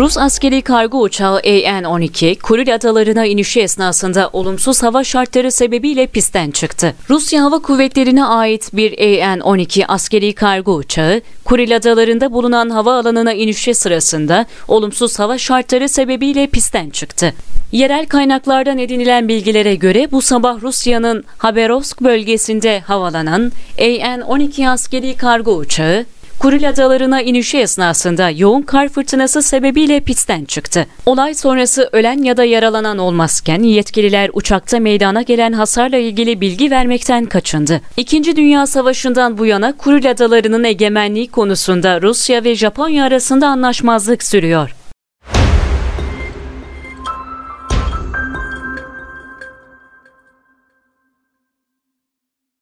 Rus askeri kargo uçağı AN-12, Kuril adalarına inişi esnasında olumsuz hava şartları sebebiyle pistten çıktı. Rusya Hava Kuvvetleri'ne ait bir AN-12 askeri kargo uçağı, Kuril adalarında bulunan hava alanına inişi sırasında olumsuz hava şartları sebebiyle pistten çıktı. Yerel kaynaklardan edinilen bilgilere göre bu sabah Rusya'nın Haberovsk bölgesinde havalanan AN-12 askeri kargo uçağı Kuril Adalarına inişi esnasında yoğun kar fırtınası sebebiyle pistten çıktı. Olay sonrası ölen ya da yaralanan olmazken yetkililer uçakta meydana gelen hasarla ilgili bilgi vermekten kaçındı. İkinci Dünya Savaşı'ndan bu yana Kuril Adalarının egemenliği konusunda Rusya ve Japonya arasında anlaşmazlık sürüyor.